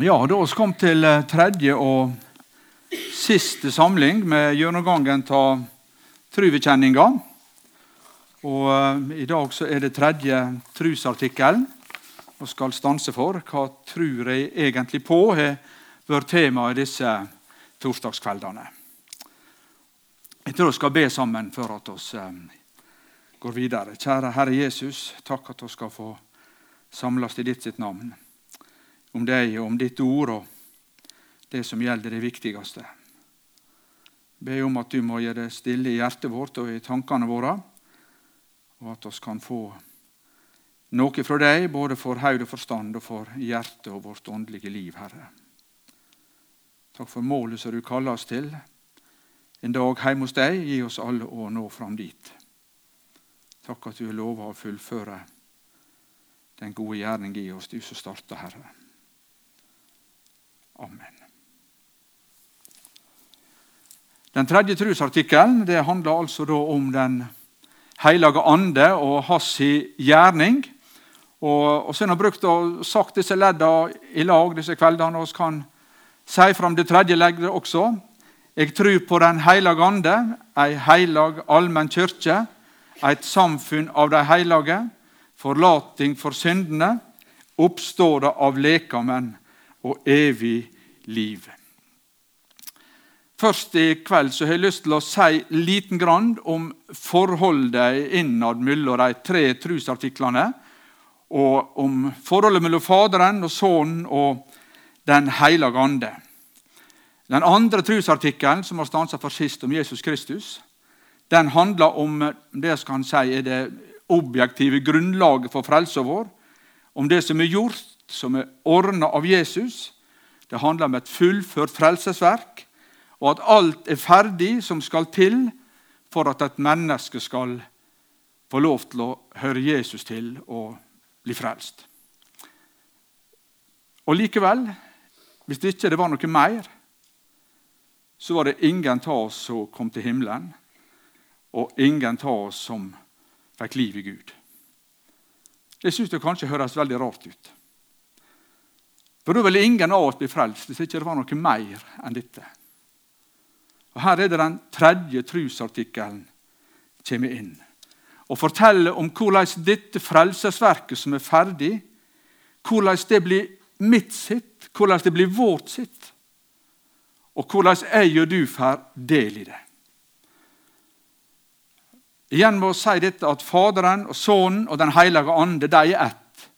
Ja, da har vi kommet til eh, tredje og siste samling med gjennomgangen av truvekjenninga. Og uh, I dag så er det tredje trusartikkelen vi skal stanse for. Hva tror jeg egentlig på? har vært tema i disse torsdagskveldene. Jeg tror vi skal be sammen før at vi uh, går videre. Kjære Herre Jesus, takk at vi skal få samles i ditt sitt navn om deg og om ditt ord og det som gjelder det viktigste. Be om at du må gjøre det stille i hjertet vårt og i tankene våre, og at vi kan få noe fra deg, både for hode og forstand og for hjertet og vårt åndelige liv, Herre. Takk for målet som du kaller oss til. En dag hjemme hos deg, gi oss alle å nå fram dit. Takk at du har lova å fullføre den gode gjerning i oss, du som starta, Herre. Amen. Den tredje trosartikkelen handler altså om Den hellige ande og hans gjerning. Og, og så har brukt og sagt disse leddene i lag disse kveldene. og kan si fram det tredje leddet også. Jeg tror på Den hellige ande, ei heilag allmenn kirke, et samfunn av de hellige, forlating for syndene, oppstående av lekamen og evig liv. Først i kveld så har jeg lyst til å si liten grann om forholdet innad mellom de tre trosartiklene, og om forholdet mellom Faderen og Sønnen og Den hellige ande. Den andre trosartikkelen, som har stansa for sist, om Jesus Kristus, den handler om det skal han si er det objektive grunnlaget for frelsa vår. Om det som er gjort, som er ordna av Jesus, det handler om et fullført frelsesverk, og at alt er ferdig som skal til for at et menneske skal få lov til å høre Jesus til og bli frelst. Og likevel, hvis det ikke var noe mer, så var det ingen av oss som kom til himmelen, og ingen av oss som fikk liv i Gud. Det syns jeg kanskje høres veldig rart ut. For da ville ingen av oss bli frelst hvis ikke det var noe mer enn dette. Og Her er det den tredje trusartikkelen kommer inn og forteller om hvordan dette frelsesverket som er ferdig, hvordan det blir mitt sitt, hvordan det blir vårt sitt, og hvordan jeg og du får del i det. Igjen må jeg si dette at Faderen og Sønnen og Den hellige ande de er ett.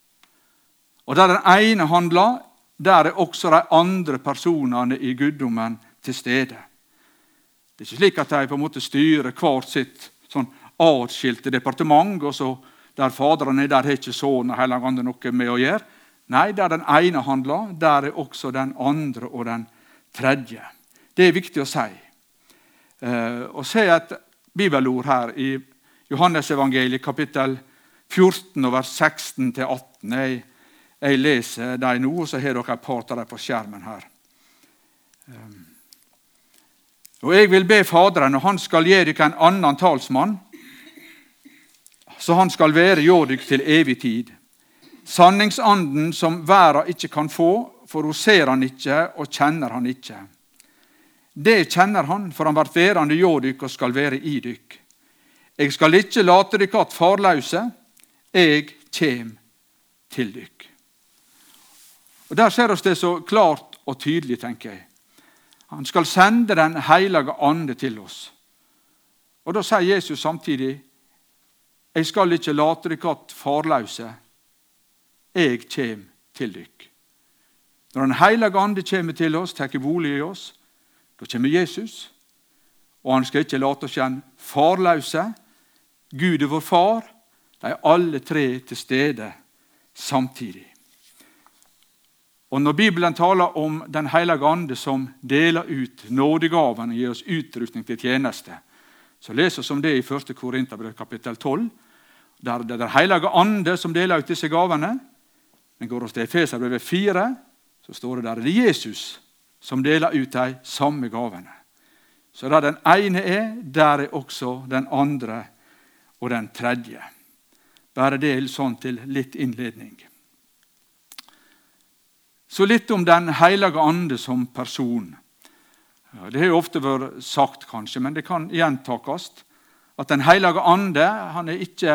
Og Der den ene handler, der er også de andre personene i guddommen til stede. Det er ikke slik at de på en måte styrer hvert sitt sånn atskilte departement, og så der Faderen er, der har ikke Sønnen og Helligånden noe med å gjøre. Nei, der den ene handler, der er også den andre og den tredje. Det er viktig å si. Eh, og se et bibelord her i Johannesevangeliet kapittel 14, vers 16-18. Jeg jeg leser dem nå, og så har dere et par av dem på skjermen her. Ehm. Og Jeg vil be Faderen, og han skal gi dere en annen talsmann, så han skal være hjå dere til evig tid. Sanningsanden som verda ikke kan få, for hun ser han ikke og kjenner han ikke. Det kjenner han, for han blir værende hjå dere og skal være i dere. Jeg skal ikke late dere att farløse, jeg kjem til dere. Og Der ser oss det så klart og tydelig, tenker jeg. Han skal sende Den hellige ande til oss. Og Da sier Jesus samtidig jeg skal ikke late dere att farløse. Jeg kjem til dere. Når Den hellige ande kommer til oss, tar bolig i oss, da kommer Jesus. Og han skal ikke late oss igjen farløse. Gud er vår far. De er alle tre til stede samtidig. Og Når Bibelen taler om Den hellige ande som deler ut nådegavene og gir oss utrustning til tjeneste, så leser vi om det i 1. Korinterbrev kapittel 12. Der det er Den hellige ande som deler ut disse gavene. Men går vi til Efeserbrevet 4, så står det der det er Jesus som deler ut de samme gavene. Så der den ene er, der er også den andre og den tredje. Bare det sånn til litt innledning. Så litt om Den hellige ande som person. Det har jo ofte vært sagt, kanskje, men det kan gjentakes. At Den hellige ande han er ikke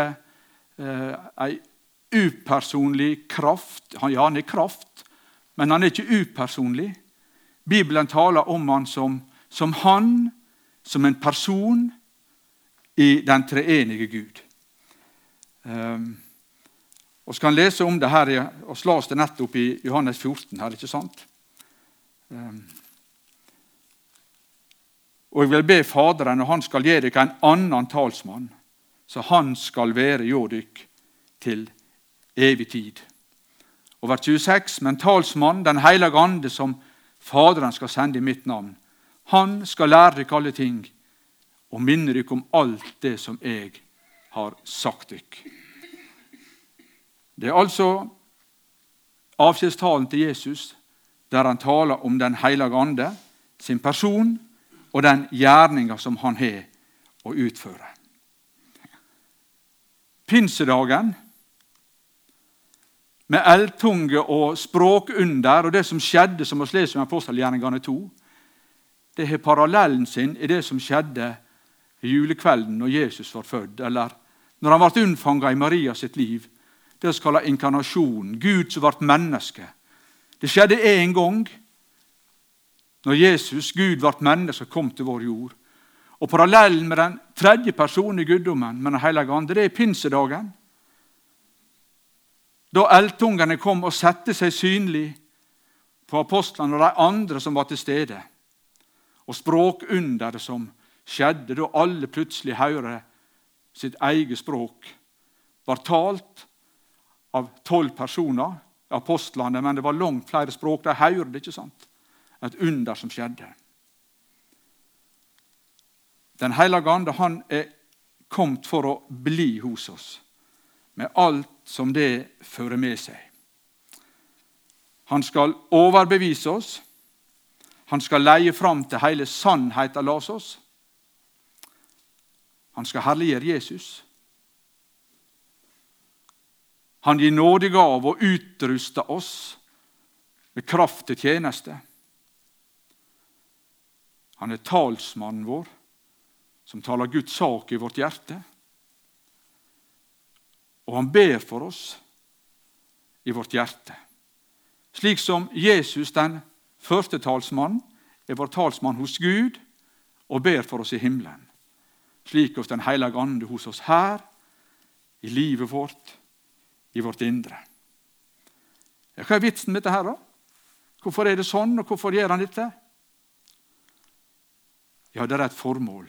eh, ei upersonlig kraft. Han, ja, han er kraft, men han er ikke upersonlig. Bibelen taler om han som, som han, som en person i den treenige Gud. Um, og så kan lese om det her, og las det nettopp i Johannes 14. her, ikke sant? Um, og jeg vil be Faderen, og han skal gi dere en annen talsmann, så han skal være hjå dykk til evig tid. Og vers 26.: Men talsmannen, Den hellige ande, som Faderen skal sende i mitt navn, han skal lære dere alle ting og minne dere om alt det som jeg har sagt dere. Det er altså avskjedstalen til Jesus, der han taler om Den hellige ande, sin person og den gjerninga som han har å utføre. Pinsedagen med eldtunge og språkunder og det som skjedde, som vi leser om apostelgjerningene 2, det har parallellen sin i det som skjedde julekvelden når Jesus var født, eller når han ble unnfanga i Maria sitt liv. Det vi kaller inkarnasjonen. Gud som ble menneske. Det skjedde én gang når Jesus, Gud, ble menneske og kom til vår jord. Og Parallellen med den tredje personen i guddommen, med Den hellige ande, det er pinsedagen. Da eldtungene kom og satte seg synlig på apostlene og de andre som var til stede, og språkunderet som skjedde da alle plutselig hører sitt eget språk, var talt av tolv personer, apostlene, men det var langt flere språk. De hørte ikke sant? Et under som skjedde. Den hellige ande han er kommet for å bli hos oss, med alt som det fører med seg. Han skal overbevise oss. Han skal leie fram til hele sannheten, las oss. Han skal herliggjøre Jesus. Han gir nådegave og utruster oss med kraft til tjeneste. Han er talsmannen vår, som taler Guds sak i vårt hjerte. Og han ber for oss i vårt hjerte. Slik som Jesus, den første talsmannen, er vår talsmann hos Gud og ber for oss i himmelen. Slik hos Den hellige ande hos oss her, i livet vårt, i vårt indre. Ja, hva er vitsen med dette? her da? Hvorfor er det sånn, og hvorfor gjør han dette? Ja, det er et formål.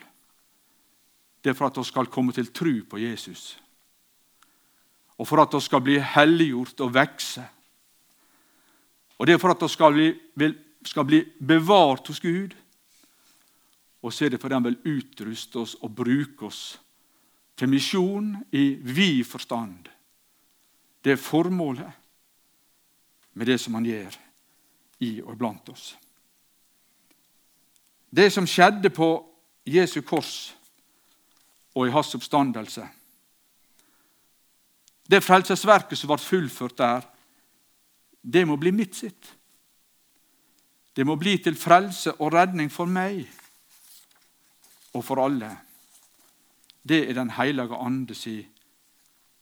Det er for at vi skal komme til tru på Jesus og for at vi skal bli helliggjort og vokse. Og det er for at vi skal bli, skal bli bevart hos Gud. Og så er det fordi Han vil utruste oss og bruke oss til misjon i vid forstand. Det er formålet med det som Han gjør i og blant oss. Det som skjedde på Jesu kors og i hans oppstandelse, det frelsesverket som ble fullført der, det må bli mitt sitt. Det må bli til frelse og redning for meg og for alle. Det er Den hellige ande si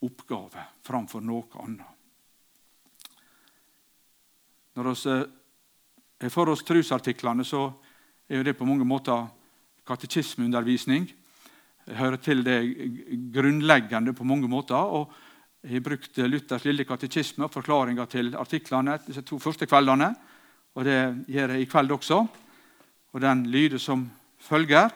oppgave framfor noe annet. Når vi eh, for oss trosartiklene, så er det på mange måter katekismeundervisning. Det hører til det grunnleggende på mange måter. og jeg har brukt Luthers lille katekisme og forklaringer til artiklene disse to første kveldene. Og det gjør jeg i kveld også. Og Den lyder som følger.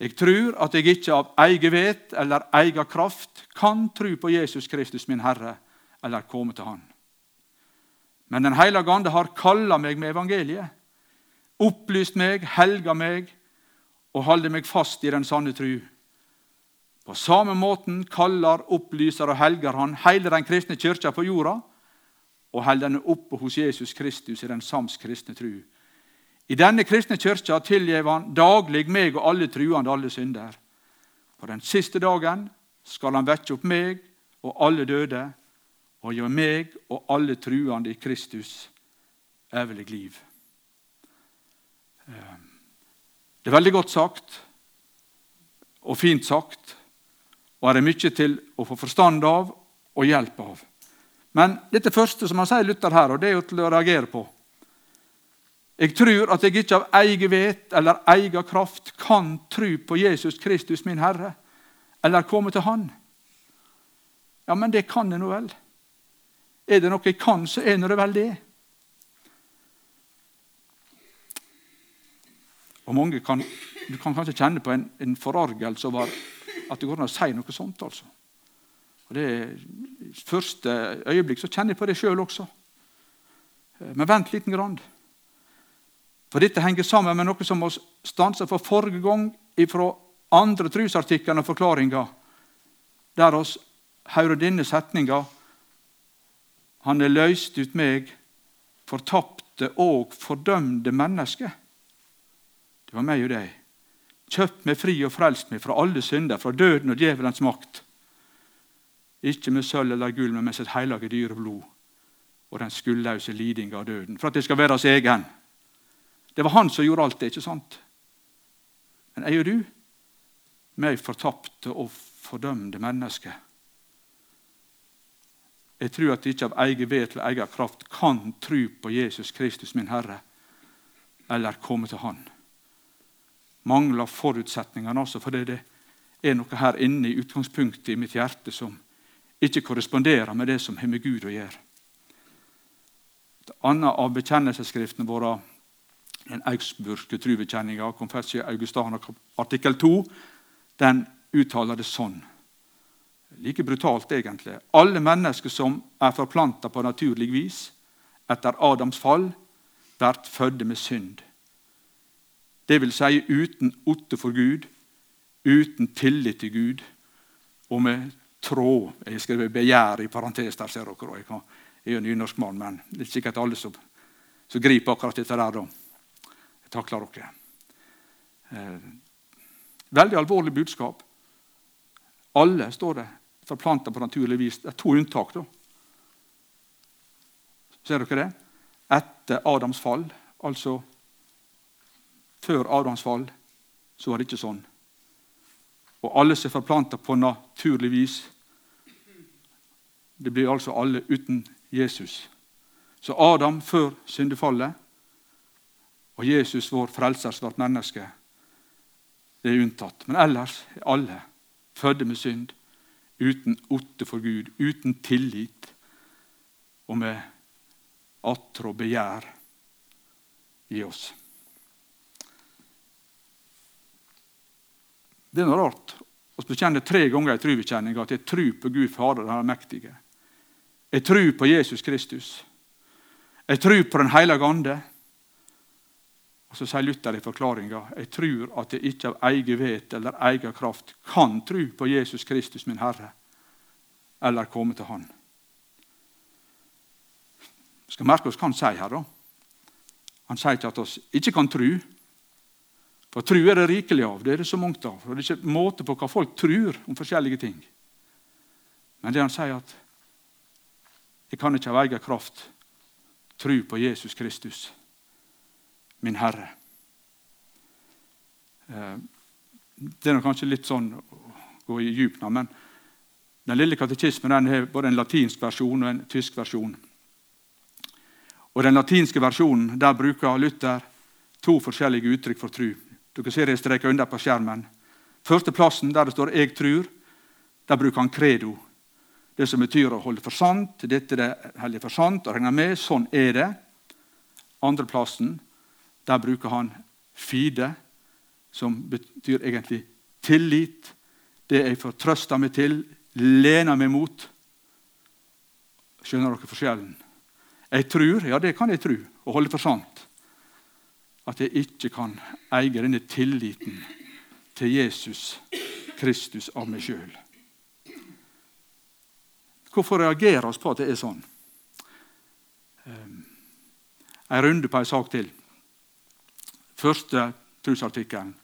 Jeg tror at jeg ikke av egen vet eller egen kraft kan tro på Jesus Kristus, min Herre, eller komme til Han. Men Den hellige ande har kalla meg med evangeliet, opplyst meg, helga meg og holder meg fast i den sanne tru. På samme måten kaller, opplyser og helger han hele den kristne kirka på jorda og holder den oppe hos Jesus Kristus i den sams kristne tru. I denne kristne kirka tilgjev han daglig meg og alle truende alle synder. På den siste dagen skal han vekke opp meg og alle døde og gjøre meg og alle truende i Kristus evig liv. Eh, det er veldig godt sagt og fint sagt, og er det mye til å få forstand av og hjelp av. Men dette første som han sier Luther her, og det er jo til å reagere på. Jeg tror at jeg ikke av egen vet eller egen kraft kan tro på Jesus Kristus, min Herre, eller komme til Han. Ja, men det kan jeg nå vel. Er det noe jeg kan, så er det vel det. Og mange kan, Du kan kanskje kjenne på en, en forargelse over at det går an å si noe sånt. altså. Og det første øyeblikk så kjenner jeg på det sjøl også. Men vent liten grann. For dette henger sammen med noe som vi stansa for forrige gang fra andre trosartikler og forklaringer, der vi hører denne setninga Han er løst ut meg, fortapte og fordømte menneske. Det var meg og deg. Kjøpt meg fri og frelst meg fra alle synder, fra døden og djevelens makt. Ikke med sølv eller gull, men med sitt hellige dyre blod og den skuldløse lidinga av døden. For at det skal være oss egen. Det var han som gjorde alt det, ikke sant? Men jeg og du, meg fortapte og fordømte mennesker. Jeg tror at jeg ikke av egen ved eller egen kraft kan tro på Jesus Kristus, min Herre, eller komme til Han. Mangler forutsetningene, også, for det er noe her inne i utgangspunktet i mitt hjerte som ikke korresponderer med det som har med Gud å gjøre. Et annet av bekjennelsesskriftene våre, den augsburgske av Confessio Augustana, artikkel 2, den uttaler det sånn. Like brutalt, egentlig. Alle mennesker som er forplanta på naturlig vis etter Adams fall, blir fødde med synd. Det vil si uten otte for Gud, uten tillit til Gud og med tråd. Jeg skrev 'begjær' i parentes der, ser dere. Jeg er jo nynorskmann, men det er sikkert alle som, som griper akkurat dette der. da. Takler dere. Eh, veldig alvorlig budskap. Alle, står det, forplanta på naturlig vis. Det er to unntak. da. Ser dere det? Etter Adams fall, altså før Adams fall, så var det ikke sånn. Og alle som er forplanta på naturlig vis, det blir altså alle uten Jesus. Så Adam før syndefallet og Jesus, vår frelser, som menneske, det er unntatt. Men ellers er alle fødte med synd, uten otte for Gud, uten tillit og med atter og begjær i oss. Det er noe rart å bekjenne tre ganger i trubekjenninga at jeg tror på Gud Fader, den mektige. Jeg tror på Jesus Kristus. Jeg tror på Den hellige ande. Og Så sier Luther i forklaringa jeg tror at jeg ikke av egen vet eller egen kraft kan tro på Jesus Kristus, min Herre, eller komme til Han. Vi skal merke oss hva han sier her. da. Han sier ikke at vi ikke kan tro. For tro er det rikelig av. Det er det så mangt av. Og Det er ikke måte på hva folk tror om forskjellige ting. Men det han sier at jeg kan ikke av egen kraft tro på Jesus Kristus, min Herre. Eh, det er kanskje litt sånn å gå i nå, men den lille katekismen den har både en latinsk versjon og en tysk versjon. Og Den latinske versjonen der bruker Luther to forskjellige uttrykk for tru. Dere ser jeg streker under på skjermen. Første plassen, der det står 'jeg trur', der bruker han credo. Det som betyr å holde for sant. Dette er det hellige for sant og regner med. Sånn er det. Andreplassen, der bruker han fide, som betyr egentlig tillit. Det jeg fortrøster meg til, lener meg mot. Skjønner dere forskjellen? Jeg tror, ja, det kan jeg tro, og holde for sant. At jeg ikke kan eie denne tilliten til Jesus Kristus av meg sjøl. Hvorfor reagerer vi på at det er sånn? Ehm, en runde på en sak til. Første trosartikkelen.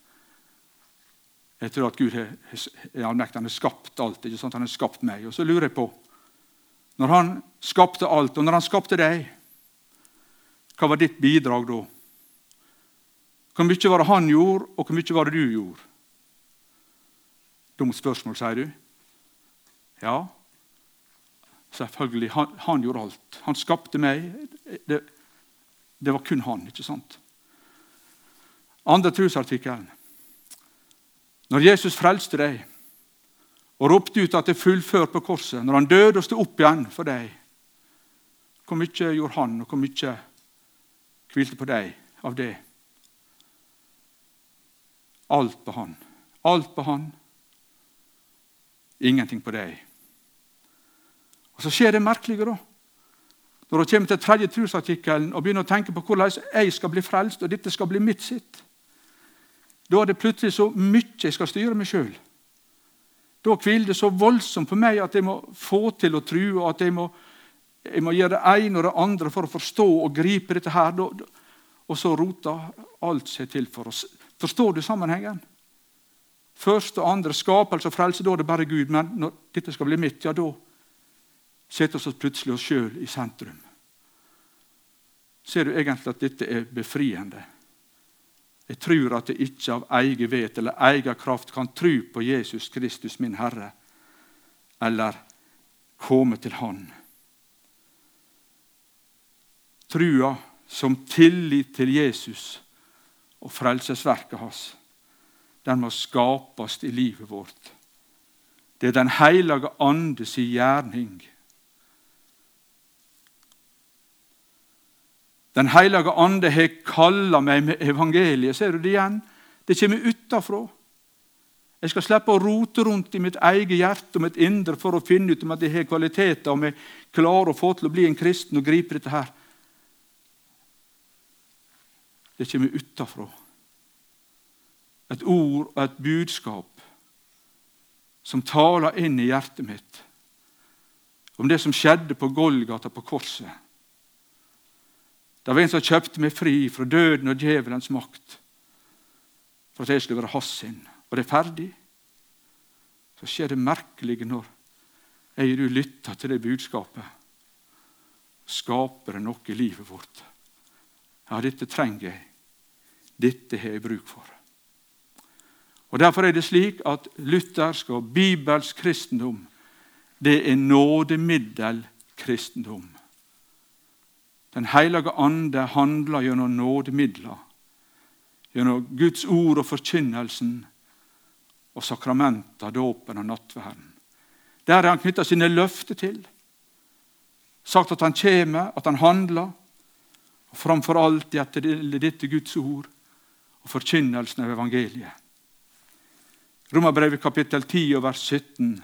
Jeg tror at Gud er allmektig. Han har skapt alt. ikke sant? Han har skapt meg. Og så lurer jeg på Når han skapte alt, og når han skapte deg, hva var ditt bidrag da? Hvor mye var det han gjorde, og hvor mye var det du gjorde? Dumt spørsmål, sier du. Ja, selvfølgelig. Han, han, gjorde alt. Han skapte meg. Det, det var kun han, ikke sant? Andre trosartikkelen. Når Jesus frelste deg og ropte ut at det er fullført på korset, når han døde og sto opp igjen for deg, hvor mye gjorde han, og hvor mye hvilte på deg av det? Alt på han. Alt på han. Ingenting på deg. Og Så skjer det merkelige, da. Når hun kommer til tredje trosartikkelen og begynner å tenke på hvordan jeg skal bli frelst, og dette skal bli mitt sitt. Da er det plutselig så mye jeg skal styre meg sjøl. Da hviler det så voldsomt på meg at jeg må få til å tro, og at jeg må, jeg må gjøre det ene og det andre for å forstå og gripe dette her. Og så roter alt seg til for oss. Forstår du sammenhengen? Første og andre skapelse og frelse, da er det bare Gud. Men når dette skal bli mitt, ja, da setter vi oss plutselig oss sjøl i sentrum. Ser du egentlig at dette er befriende? Jeg tror at jeg ikke av egen vet eller egen kraft kan tro på Jesus Kristus, min Herre, eller komme til Han. Trua som tillit til Jesus og frelsesverket hans, den må skapes i livet vårt. Det er Den hellige ande si gjerning Den hellige ande har kalla meg med evangeliet. Ser du det igjen? Det kommer utafrå. Jeg skal slippe å rote rundt i mitt eget hjerte og mitt indre for å finne ut om at jeg har kvaliteter, om jeg klarer å få til å bli en kristen og gripe dette her. Det kommer utafrå. Et ord og et budskap som taler inn i hjertet mitt om det som skjedde på Golgata, på korset. Det var en som kjøpte meg fri fra døden og djevelens makt for at jeg skulle være hans sin. Og det er ferdig. Så skjer det merkelige når jeg og du lytter til det budskapet. Skaper det noe i livet vårt. Ja, dette trenger jeg. Dette har jeg bruk for. Og Derfor er det slik at luthersk og bibelsk kristendom det er nådemiddelkristendom. Den hellige ande handler gjennom nådemidler, gjennom Guds ord og forkynnelsen og sakramenter, dåpen og nattverden. Der har han knytta sine løfter til, sagt at han kommer, at han handler, og framfor alt etter dette Guds ord og forkynnelsen av evangeliet. Romerbrevet kapittel 10 og vers 17.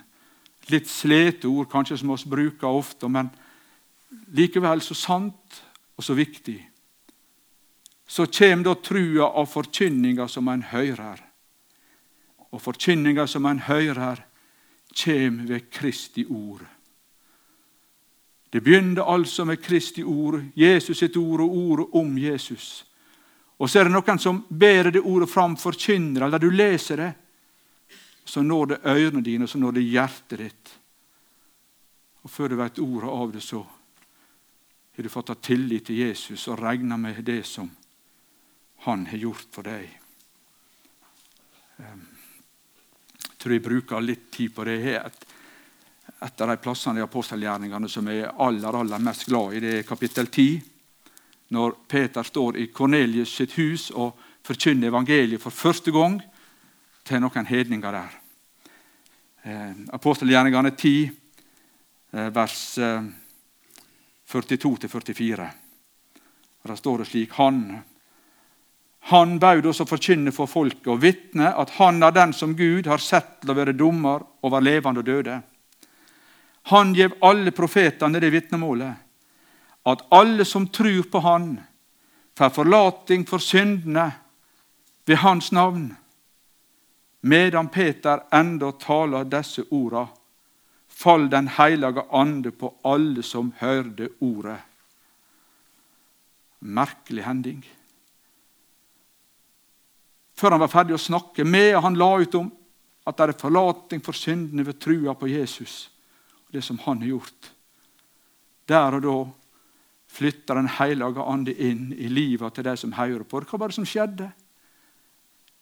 Litt slete ord kanskje som vi bruker ofte, men likevel så sant og så viktig. Så kommer da trua av forkynninga som en hører. Og forkynninga som en hører, kommer ved Kristi ord. Det begynte altså med Kristi ord, Jesus sitt ord og ordet om Jesus. Og så er det noen som bærer det ordet fram, forkynner eller du leser det. Så når det ørene dine, og så når det hjertet ditt. Og før du vet ordet av det, så har du fått ha tillit til Jesus og regna med det som han har gjort for deg. Ehm, jeg tror jeg bruker litt tid på det. Et, et av de plassene i apostelgjerningene som jeg er aller, aller mest glad i, det er kapittel 10. Når Peter står i Kornelius sitt hus og forkynner evangeliet for første gang til noen hedninger der. Ehm, apostelgjerningene 10, eh, vers eh, 42-44. Der står det slik Han han baud oss å forkynne for folket og vitne at han er den som Gud har sett til å være dommer over levende og døde. Han gjev alle profetene det vitnemålet, at alle som tror på Han, får forlating for syndene ved Hans navn. Medan Peter enda taler disse ordene, fall Den hellige ande på alle som hørte ordet. Merkelig hending. Før han var ferdig å snakke med, han la ut om at det er forlating for syndene ved trua på Jesus og det som han har gjort. Der og da flytta Den hellige ande inn i livet til de som hører på. Hva var det som skjedde?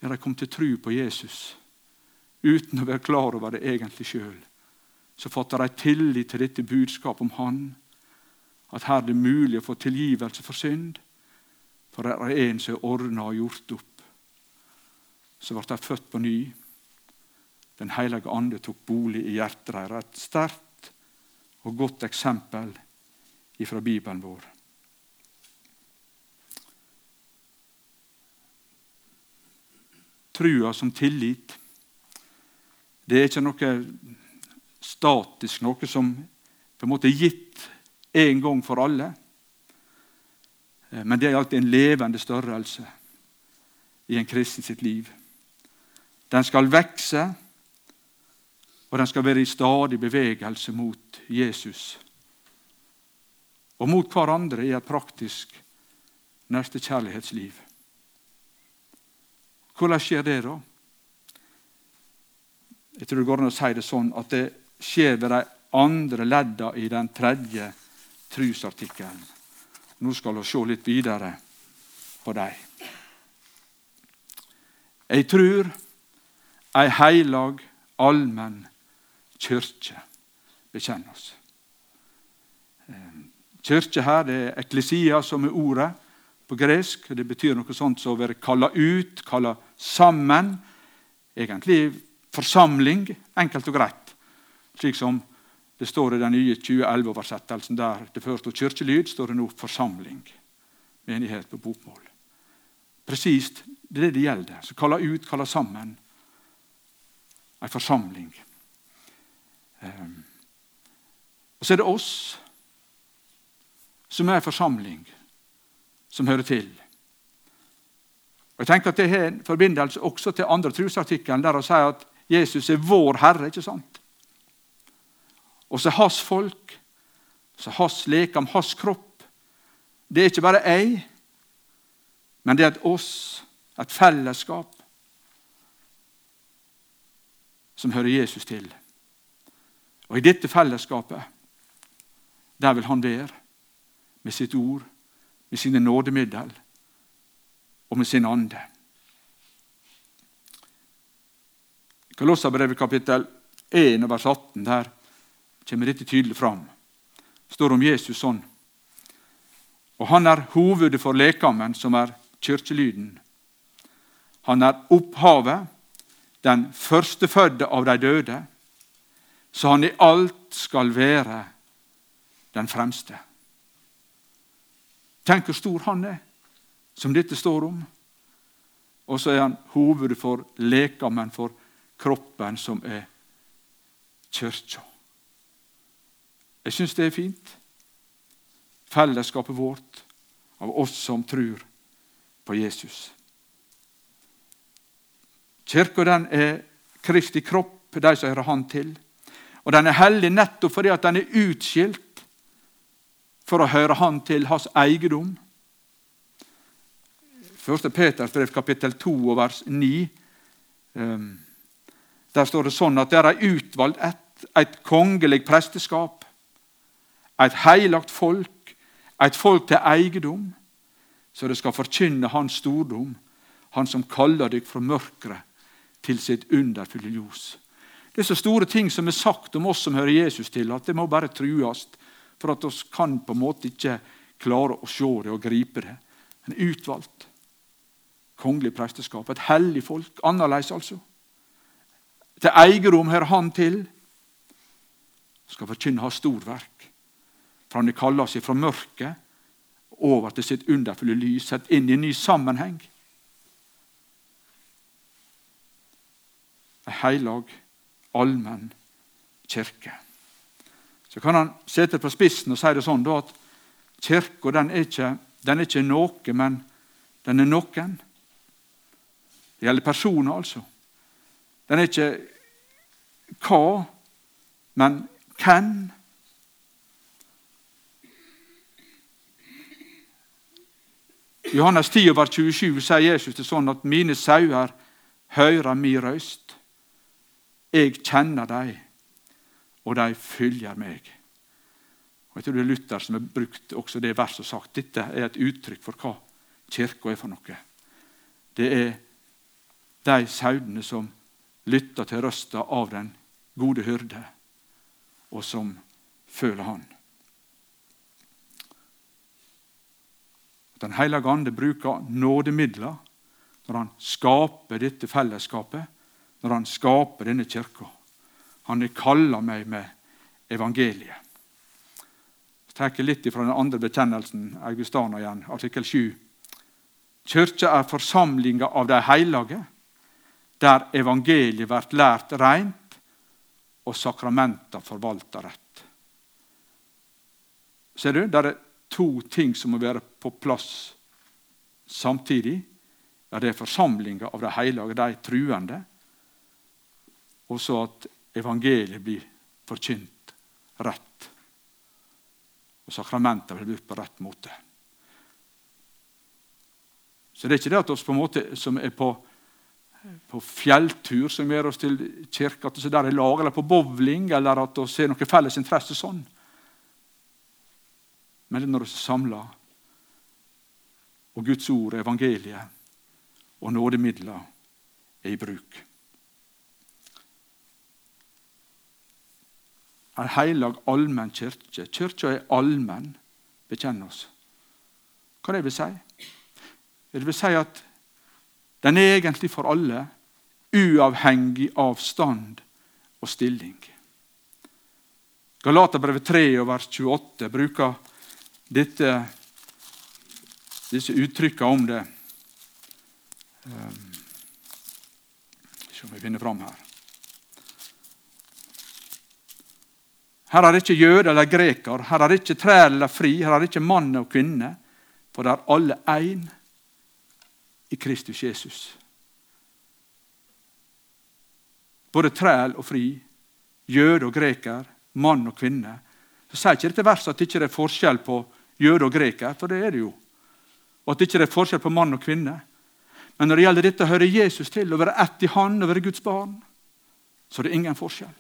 Ja, De kom til tru på Jesus uten å være klar over det egentlig sjøl. Så fatter de tillit til dette budskapet om Han, at her er det mulig å få tilgivelse for synd. For det er en som er ordna og gjort opp. Så ble de født på ny. Den hellige ande tok bolig i hjertet deres. Et sterkt og godt eksempel fra Bibelen vår. Trua som tillit, det er ikke noe statisk, noe som på en måte er gitt en gang for alle. Men det er alltid en levende størrelse i en kristen sitt liv. Den skal vokse, og den skal være i stadig bevegelse mot Jesus. Og mot hverandre i et praktisk nestekjærlighetsliv. Hvordan skjer det, da? Jeg tror det går an å si det sånn at det skjer ved de andre leddene i den tredje trusartikkelen. Nå skal vi se litt videre på dem. Jeg tror ei heilag, allmenn kyrkje bekjenner oss. Kyrkje her det er eklesia, som er ordet på gresk. Det betyr noe sånt som å være kalla ut, kalla sammen. Egentlig forsamling, enkelt og greit. Slik som det står i den nye 2011-oversettelsen, der det før stod kirkelyd, står det nå forsamling. Menighet på bokmål. Presist det er det det gjelder. Så kalla ut, kalla sammen. Ei forsamling. Um, og så er det oss som er ei forsamling som hører til. Og jeg tenker at Det har en forbindelse også til andre trosartikkelen, der han sier at Jesus er vår Herre. ikke sant? Og så hans folk, så hans lekam, hans kropp. Det er ikke bare jeg, men det er et oss, et fellesskap, som hører Jesus til. Og i dette fellesskapet, der vil han være med sitt ord, med sine nådemiddel og med sin ande. Kolossabrevet kapittel 1 vers 18 der kommer dette tydelig fram. Det står om Jesus sånn. Og han er hovedet for lekamen, som er kirkelyden. Han er opphavet, den førstefødde av de døde, så han i alt skal være den fremste. Tenk hvor stor han er, som dette står om. Og så er han hovedet for lekamen, for kroppen, som er kirka. Jeg syns det er fint. Fellesskapet vårt av oss som tror på Jesus. Kirka den er Kristi kropp, de som hører Han til. Og den er hellig nettopp fordi at den er utskilt for å høre Han til hans eiendom. 1. Peters brev, kapittel 2, vers 9. Ehm, der står det sånn at det er utvalgt ett, et kongelig presteskap, et heilagt folk, et folk til eiendom, så det skal forkynne Hans stordom, Han som kaller dere fra mørket til sitt underfulle ljos. Det er så store ting som er sagt om oss som hører Jesus til, at det må bare trues for at vi kan på en måte ikke klare å se det og gripe det. En utvalgt kongelig presteskap. Et hellig folk. Annerledes, altså. Til eiendom hører han til. Skal forkynne hans storverk. For han har kalla seg fra mørket over til sitt underfulle lys, sett inn i en ny sammenheng. En heilag, allmenn kirke. Så kan han sette på spissen og si det sånn da, at kirka den, den, er ikke noe, men den er noen. Det gjelder personer, altså. Den er ikke hva, men hvem. Johannes 10, over 27 sier Jesus det sånn at mine sauer hører min røyst. Jeg kjenner dem og de følger meg. Og jeg tror det er Luther som har brukt også det verset og sagt dette er et uttrykk for hva kirka er for noe. Det er de sauene som lytter til røsta av den gode hyrde, og som føler Han. Den hellige ande bruker nådemidler når han skaper dette fellesskapet, når han skaper denne kirka. Han har kalla meg med evangeliet. Jeg tar litt fra den andre bekjennelsen, Augustana igjen, artikkel 7. Kirka er forsamlinga av de hellige, der evangeliet blir lært reint og sakramenta forvalta rett. Ser du? der er to ting som må være på plass samtidig. Ja, det er forsamlinga av de hellige, de truende, og så at evangeliet blir forkynt rett. Og sakramenta blir brukt på rett måte. Så det er ikke det at vi på en måte som er på, på fjelltur, som gjør oss til kirka, at vi er i lag, eller på bowling, eller at vi har noen felles interesse sånn. Men det er når vi er samla, og Guds ord, evangeliet og nådemidler er i bruk. En heilag, allmenn kirke. Kirka er allmenn, bekjenner oss. Hva det vil si? Det vil si at den er egentlig for alle, uavhengig av stand og stilling. Galaterbrevet 3 og vers 28 bruker dette, disse uttrykkene om det. Se om vi finne fram her. Her er det ikke jøde eller greker, her er det ikke trær eller fri, her er det ikke mann og kvinne, for det er alle én i Kristus Jesus. Både træl og fri, jøde og greker, mann og kvinne. Så sier ikke dette verset at det ikke er forskjell på jøde og greker, for det er det jo. Og at det ikke er forskjell på mann og kvinne. Men når det gjelder dette å høre Jesus til, å være ett i Han og være Guds barn, så er det ingen forskjell.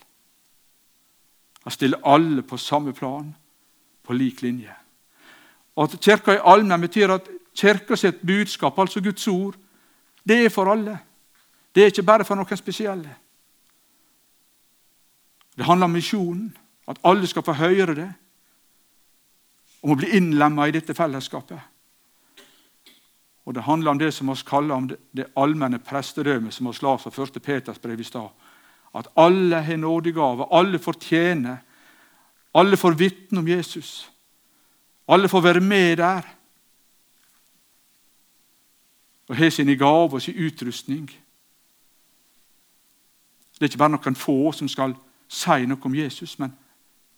Han stiller alle på samme plan, på lik linje. Og At kirka er allmenn, betyr at Kirka sitt budskap, altså Guds ord, det er for alle. Det er ikke bare for noen spesielle. Det handler om misjonen, at alle skal få høre det. Om å bli innlemma i dette fellesskapet. Og Det handler om det som vi kaller om det, det allmenne prestedømmet, som vi la fra 1. Peters brev i stad. At alle har nådegave, alle fortjener, alle får vitne om Jesus. Alle får være med der og har sine gaver og sin utrustning. Det er ikke bare noen få som skal si noe om Jesus, men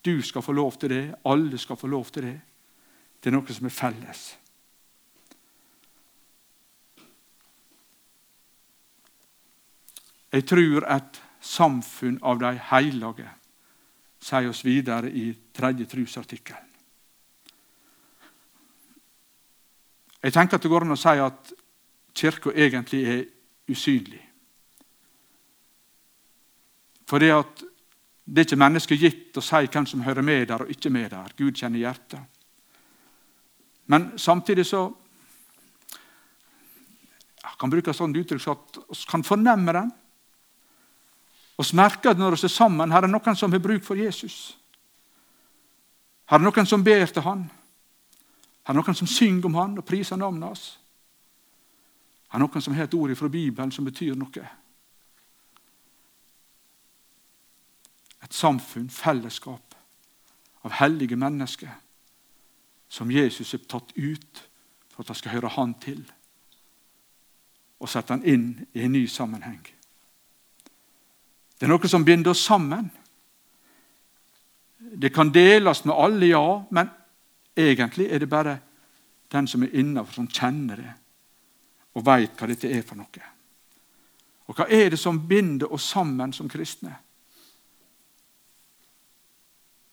du skal få lov til det. Alle skal få lov til det. Det er noe som er felles. Jeg tror et samfunn av de hellige sier oss videre i tredje trusartikkel. Jeg tenker at det går an å si at Kirka egentlig er usynlig. For det, at det er ikke mennesket gitt å si hvem som hører med der og ikke med der. Gud kjenner hjertet. Men samtidig så jeg kan bruke sånn uttrykk så at vi kan fornemme den. Vi merker at når vi er sammen, her er noen som har bruk for Jesus. Her er noen som ber til han. Her er noen som synger om han og priser navnet hans er noen som har et ord fra Bibelen som betyr noe. Et samfunn, fellesskap av hellige mennesker som Jesus har tatt ut for at de skal høre Han til, og sette Han inn i en ny sammenheng. Det er noe som binder oss sammen. Det kan deles med alle, ja, men egentlig er det bare den som er innafor, som kjenner det og veit hva dette er for noe. Og hva er det som binder oss sammen som kristne?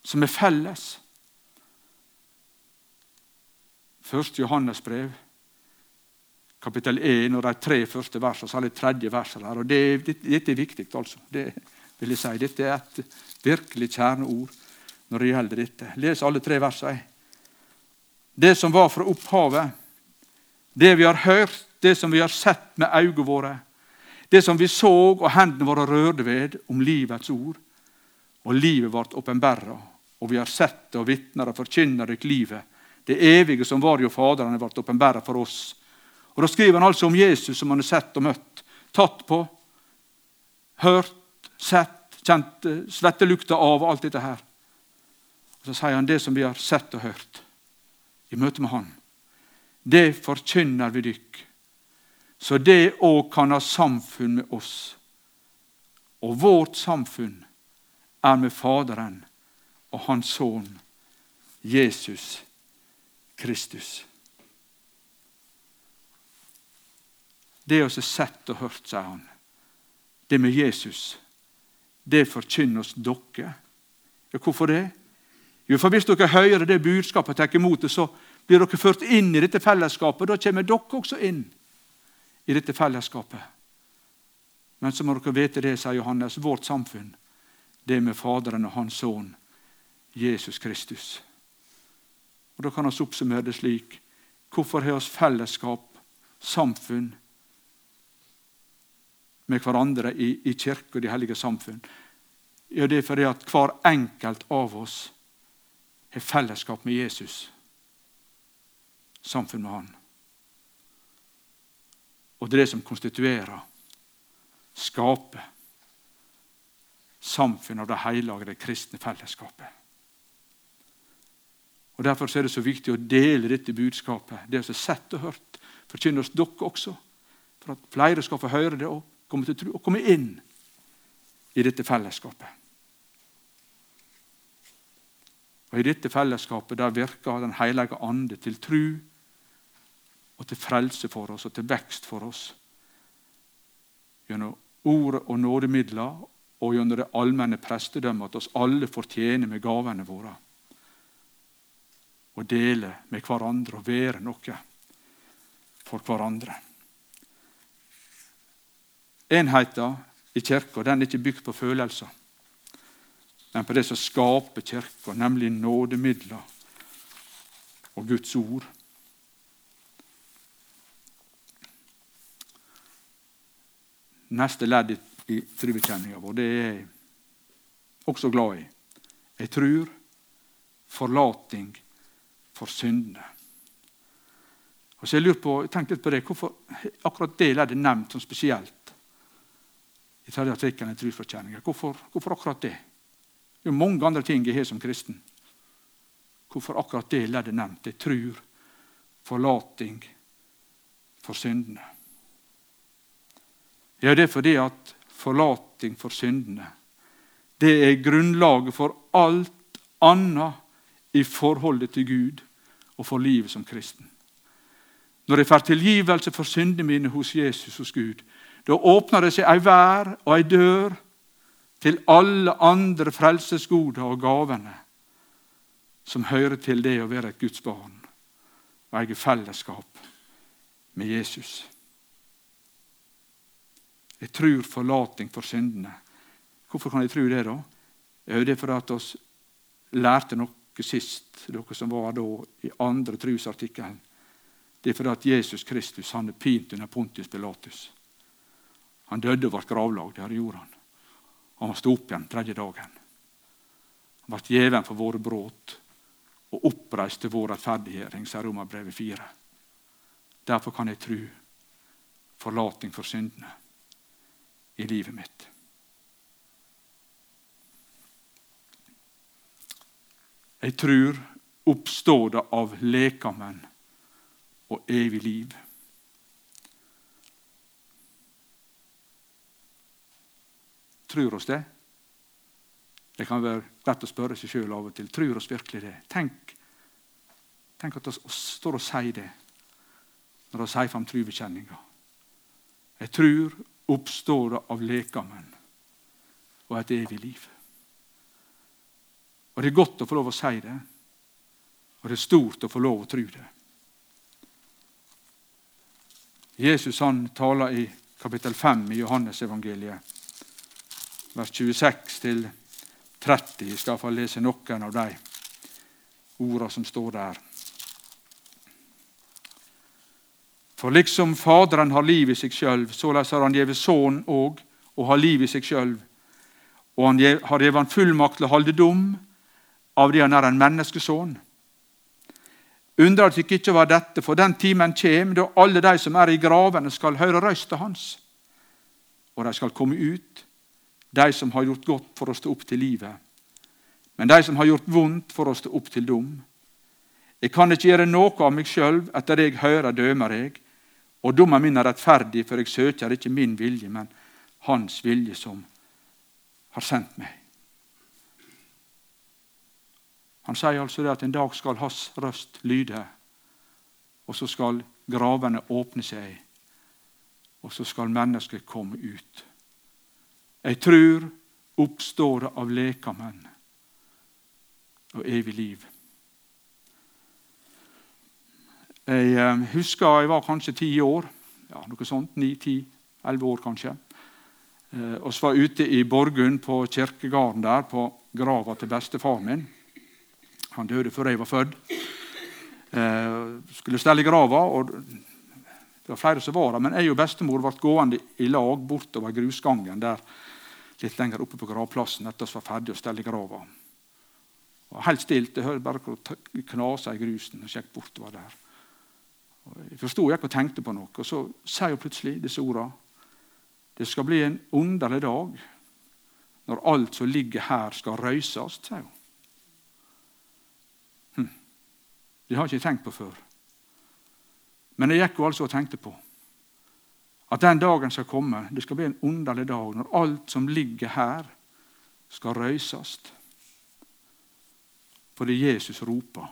Som er felles? Første Johannes brev, kapittel 1 og de tre første versene, særlig tredje verset der. og det, Dette er viktig, altså. Det vil jeg si. Dette er et virkelig kjerneord når det gjelder dette. Les alle tre versene. Det som var fra opphavet, det vi har hørt, det som vi har sett med øynene våre, det som vi så og hendene våre rørte ved om livets ord. Og livet ble åpenbæra, og vi har sett det og vitner og forkynner dere livet. Det evige som var jo Faderen, ble åpenbæra for oss. Og Da skriver han altså om Jesus som han har sett og møtt, tatt på, hørt, sett, kjent svettelukta av og alt dette her. Og Så sier han det som vi har sett og hørt i møte med Han. Det forkynner vi dykk så det òg kan ha samfunn med oss. Og vårt samfunn er med Faderen og Hans Sønn Jesus Kristus. Det vi har sett og hørt, sier han, det med Jesus, det forkynner oss dere. Ja, hvorfor det? Jo, for Hvis dere hører det budskapet og tar imot det, så blir dere ført inn i dette fellesskapet. Da kommer dere også inn i dette fellesskapet. Men så må dere vite det, sier Johannes, vårt samfunn, det med Faderen og Hans Sønn, Jesus Kristus. Og Da kan vi oppsummere det slik. Hvorfor har vi fellesskap, samfunn, med hverandre i, i kirke og de hellige samfunn? Ja, Det er fordi at hver enkelt av oss har fellesskap med Jesus. Samfunn med Han. Og det er det som konstituerer, skaper, samfunnet av det hellige, det kristne fellesskapet. Og Derfor er det så viktig å dele dette budskapet. Det som er sett og hørt, forkynner oss dere også. For at flere skal få høre det og komme, til tro, og komme inn i dette fellesskapet. Og I dette fellesskapet der virker Den hellige ande til tru og til frelse for oss og til vekst for oss. Gjennom ordet og nådemidler og gjennom det allmenne prestedømmet at oss alle fortjener med gavene våre. Og dele med hverandre og være noe for hverandre. Enheten i kirka er ikke bygd på følelser, men på det som skaper kirka, nemlig nådemidler og Guds ord. neste ledd i, i trubekjenninga vår. Det er jeg også glad i. Jeg tror forlating for syndene. Og så jeg lurer på, jeg tenker litt på det, Hvorfor akkurat det leddet nevnt som spesielt i tredje artikkelen i trosforkjenninga? Hvorfor, hvorfor akkurat det? Det er jo mange andre ting jeg har som kristen. Hvorfor akkurat det leddet nevnt? Jeg tror forlating for syndene. Ja, det er fordi at forlating for syndene det er grunnlaget for alt annet i forholdet til Gud og for livet som kristen. Når jeg får tilgivelse for syndene mine hos Jesus hos Gud, da åpner det seg ei vær og ei dør til alle andre frelsesgoder og gavene som hører til det å være et Guds barn og eie fellesskap med Jesus. Jeg tror forlating for syndene. Hvorfor kan jeg tro det, da? Jo, det er fordi vi lærte noe sist, dere som var da i andre trosartikkelen. Det er fordi at Jesus Kristus han er pint under Pontius Pilatus. Han døde og ble gravlagd. Det gjorde han. Han sto opp igjen tredje dagen. Han ble gjeven for våre brudd og oppreist til vår rettferdiggjøring, sier Romerbrevet 4. Derfor kan jeg tro forlating for syndene i livet mitt. Jeg tror oppstår det av lekamen og evig liv. Tror oss det? Det kan være lett å spørre seg sjøl av og til. Tror oss virkelig det? Tenk, tenk at vi står og sier det når vi sier fram trubekjenninga. Jeg tror oppstår det av lekamen og et evig liv. Og Det er godt å få lov å si det, og det er stort å få lov å tro det. Jesus han taler i kapittel 5 i Johannesevangeliet, vers 26 30. Jeg skal få lese noen av de ordene som står der. For liksom Faderen har liv i seg sjøl, såleis har han gjeve Sønnen òg og har liv i seg sjøl. Og han har gjeve han fullmakt til å holde dom av det han er en menneskesønn. Undrer dykk ikke var dette, for den timen kjem da alle de som er i gravene, skal høre røysta hans. Og de skal komme ut, de som har gjort godt for å stå opp til livet. Men de som har gjort vondt for å stå opp til dom. Jeg kan ikke gjøre noe av meg sjøl, etter det jeg hører, dømer jeg. Og dommen min er rettferdig, for jeg søker ikke min vilje, men Hans vilje som har sendt meg. Han sier altså det at en dag skal hans røst lyde, og så skal gravene åpne seg, og så skal mennesket komme ut. Jeg tror oppstår av lekamen og evig liv. Jeg eh, husker jeg var kanskje ti år, ja, noe sånt, ni, ti, elleve år kanskje. Vi så var ute i Borgund, på kirkegården der, på grava til bestefaren min. Han døde før jeg var født. Eh, skulle stelle grava. og Det var flere som var der, men jeg og bestemor ble gående i lag bortover grusgangen der litt lenger oppe på gravplassen etter at vi var ferdig å stelle grava. Og helt stilt. Jeg hørte bare knasa i grusen. og gikk bortover der. Og jeg forsto ikke og tenkte på noe. Og så sier hun plutselig disse ordene. Det skal bli en underlig dag når alt som ligger her, skal røyses, sier hun. Det har jeg ikke tenkt på før. Men jeg gikk jo altså og tenkte på at den dagen skal komme. Det skal bli en underlig dag når alt som ligger her, skal røyses. Fordi Jesus roper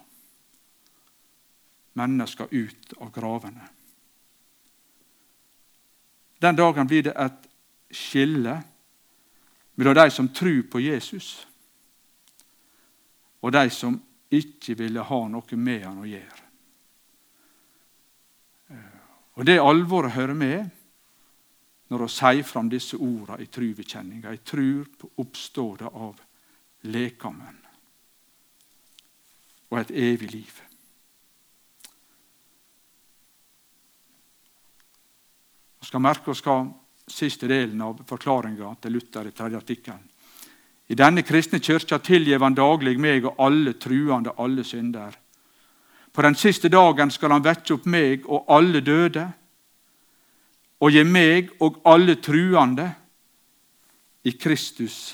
mennesker ut av gravene. Den dagen blir det et skille mellom de som tror på Jesus, og de som ikke ville ha noe med han å gjøre. Og Det alvoret hører med når vi sier fram disse ordene i trubekjenninga. Jeg tror på oppstådet av lekamen og et evig liv. Vi skal merke oss hva siste delen av forklaringa til Luther i tredje artikkelen. I denne kristne kyrkja tilgjev han daglig meg og alle truende alle synder. På den siste dagen skal han vekke opp meg og alle døde, og gi meg og alle truende i Kristus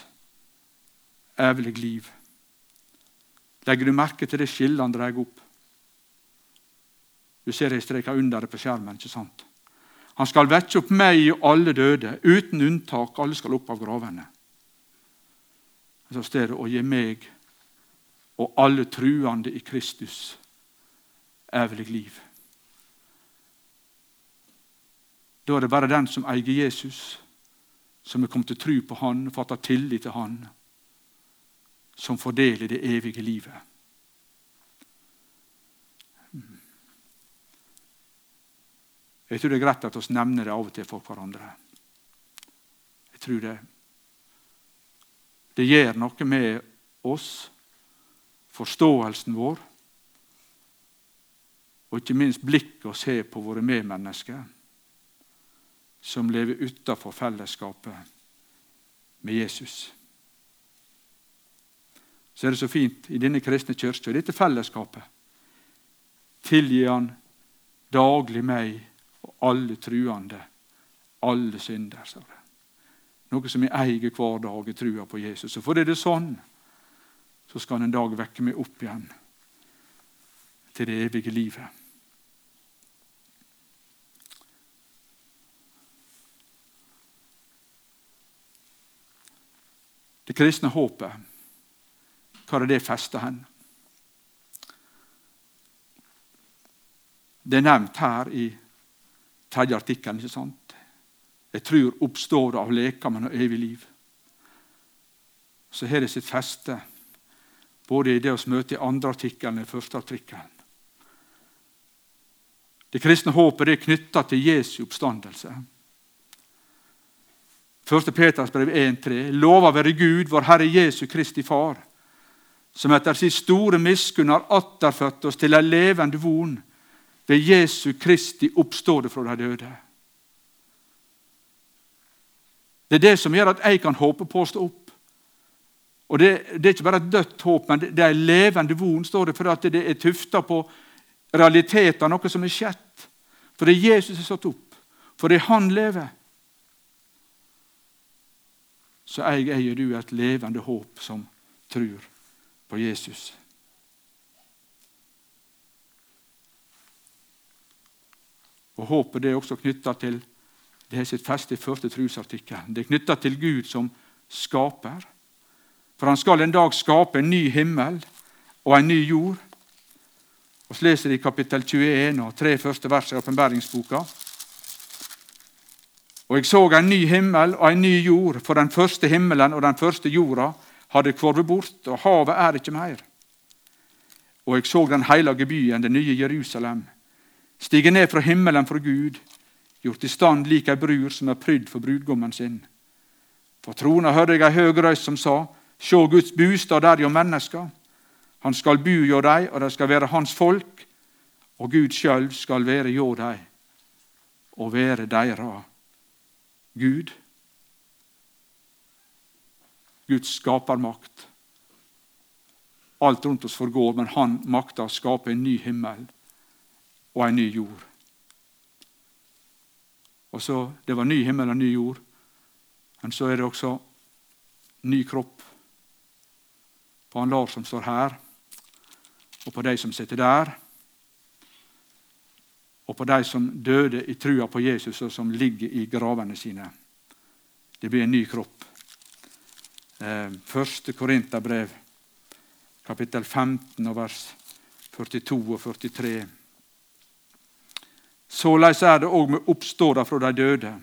evig liv. Legger du merke til det skillet han drar opp? Du ser jeg streker under det på skjermen. ikke sant? Han skal vekke opp meg og alle døde, uten unntak. Alle skal opp av gravene. Så står det å gi meg og alle truende i Kristus evig liv. Da er det bare den som eier Jesus, som er kommet til tro på Han og fatter tillit til Han, som får del i det evige livet. Jeg tror det er greit at vi nevner det av og til for hverandre. Jeg tror det det gjør noe med oss, forståelsen vår, og ikke minst blikket vi har på våre medmennesker som lever utenfor fellesskapet med Jesus. Så er det så fint i denne kristne kirka, dette fellesskapet, Tilgi han daglig meg og alle truende, alle synder. sa det. Noe som jeg eier hver dag i trua på Jesus. Og fordi det er sånn, så skal han en dag vekke meg opp igjen til det evige livet. Det kristne håpet, hva er det festa hen? Det er nevnt her i tredje artikkel. ikke sant? Jeg tror oppstår av lekamen og evig liv. Så har det sitt feste både i det vi møter i andre artikkelen og i første artikkelen. Det kristne håpet er knytta til Jesu oppstandelse. 1. Peters brev 1,3.: Lova være Gud, vår Herre Jesu Kristi Far, som etter sin store miskunn har atterfødt oss til ei levende von ved Jesu Kristi oppståde fra de døde. Det er det som gjør at jeg kan håpe på å stå opp. Og Det, det er ikke bare et dødt håp, men det er en levende von, står det, for at det er tufta på realiteter, noe som er skjedd. For det er Jesus er satt opp. For det er Han lever. Så jeg eier du et levende håp som tror på Jesus. Og Håpet det er også knytta til det er sitt feste i første trosartikkel. Det er knytta til Gud som skaper. For han skal en dag skape en ny himmel og en ny jord. Og Så leser de kapittel 21 og tre første vers i åpenbæringsboka. Og jeg så en ny himmel og en ny jord, for den første himmelen og den første jorda hadde kvorvet bort, og havet er ikke mer. Og jeg så den hellige byen, det nye Jerusalem, stige ned fra himmelen fra Gud, gjort i stand lik ei brur som er prydd for brudgommen sin. For trona hørte jeg ei høg røyst som sa:" Sjå Guds bostad der jo mennesker. Han skal bu hjå dei, og dei skal være hans folk, og Gud sjølv skal være hjå dei og være deira Gud. Guds skapermakt. Alt rundt oss forgår, men han makter å skape en ny himmel og en ny jord. Og så, Det var ny himmel og ny jord, men så er det også ny kropp. På han Lars som står her, og på de som sitter der, og på de som døde i trua på Jesus, og som ligger i gravene sine. Det blir en ny kropp. Eh, første Korinterbrev, kapittel 15, vers 42 og 43. Såleis er det òg med oppståda fra de døde.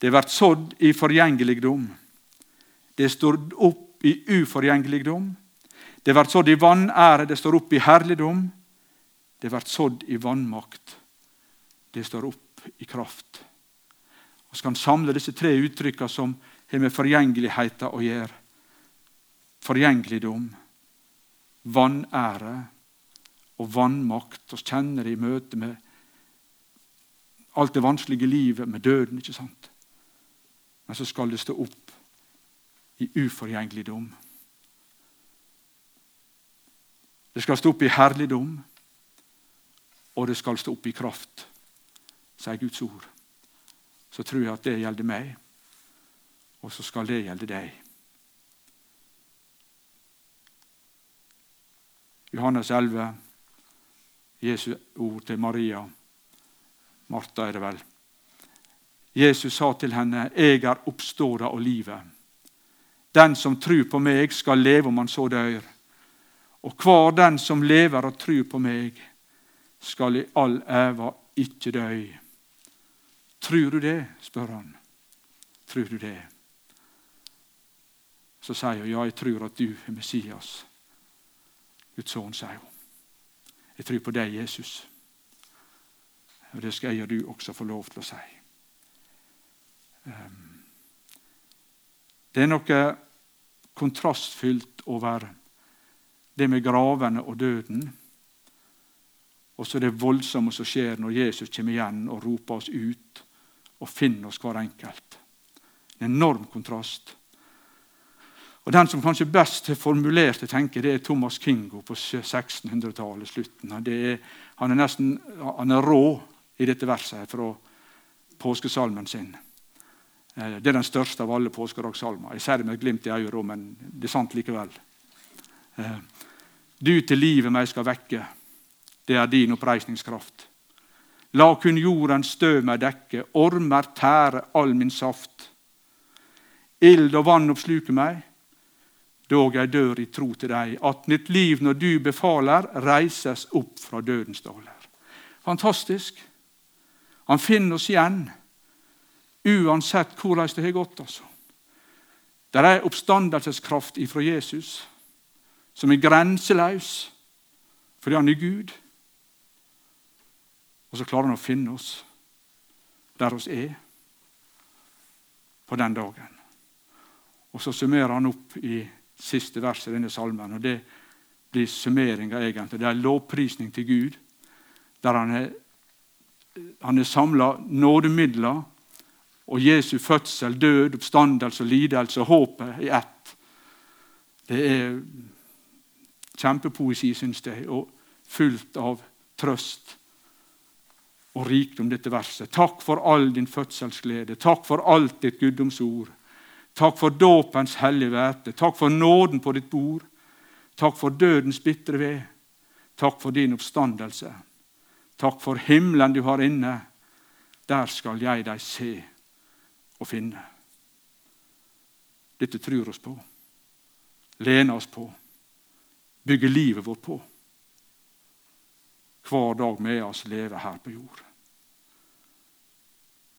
Det blir sådd i forgjengeligdom. Det står opp i uforgjengeligdom. Det blir sådd i vanære, det står opp i herligdom. Det blir sådd i vannmakt. Det står opp i kraft. Så kan samle disse tre uttrykkene som har med forgjengeligheten å gjøre. Forgjengeligdom, vanære og vannmakt. Vi kjenner det i møte med alt det vanskelige livet, med døden. ikke sant? Men så skal det stå opp i uforgjengeligdom. Det skal stå opp i herligdom, og det skal stå opp i kraft, sier Guds ord. Så tror jeg at det gjelder meg, og så skal det gjelde deg. Johannes 11, Jesu ord til Maria. Martha er det vel. Jesus sa til henne, 'Jeg er oppståra og livet.' 'Den som tror på meg, skal leve om han så dør.' 'Og hver den som lever og tror på meg, skal i all æva ikke dø.' Trur du det? spør han. Tror du det? Så sier hun, 'Ja, jeg tror at du er Messias.' Guds sønn, sier hun. 'Jeg tror på deg, Jesus.' Og det skal jeg og du også få lov til å si. Ehm, det er noe kontrastfylt over det med gravene og døden. Og så det voldsomme som skjer når Jesus kommer igjen og roper oss ut og finner oss hver enkelt. En enorm kontrast. Og Den som kanskje best har formulert det, tenker, det er Thomas Kingo på 1600-tallet. slutten. Han er nesten han er rå i dette verset fra påskesalmen sin. Eh, det er den største av alle påskedagssalmer. Jeg sier det med et glimt i øyet, men det er sant likevel. Eh, du til livet meg skal vekke, det er din oppreisningskraft. La kun jordens støv meg dekke, ormer tære all min saft. Ild og vann oppsluker meg, dog jeg dør i tro til deg, at mitt liv når du befaler, reises opp fra dødens daler. Fantastisk. Han finner oss igjen uansett hvordan det har gått. altså. Det er oppstandelseskraft ifra Jesus som er grenseløs fordi han er Gud. Og så klarer han å finne oss der oss er. på den dagen. Og Så summerer han opp i siste vers i denne salmen. og Det blir summeringa, egentlig. Det er lovprisning til Gud, der han er, han er samla nådemidler og Jesu fødsel, død, oppstandelse, lidelse og håpet i ett. Det er kjempepoesi, syns jeg, og fullt av trøst og rikdom, dette verset. Takk for all din fødselsglede. Takk for alt ditt guddomsord. Takk for dåpens hellige væte. Takk for nåden på ditt bord. Takk for dødens bitre ved. Takk for din oppstandelse. Takk for himmelen du har inne. Der skal jeg deg se og finne. Dette tror oss på, lener oss på, bygger livet vårt på. Hver dag med oss lever her på jord.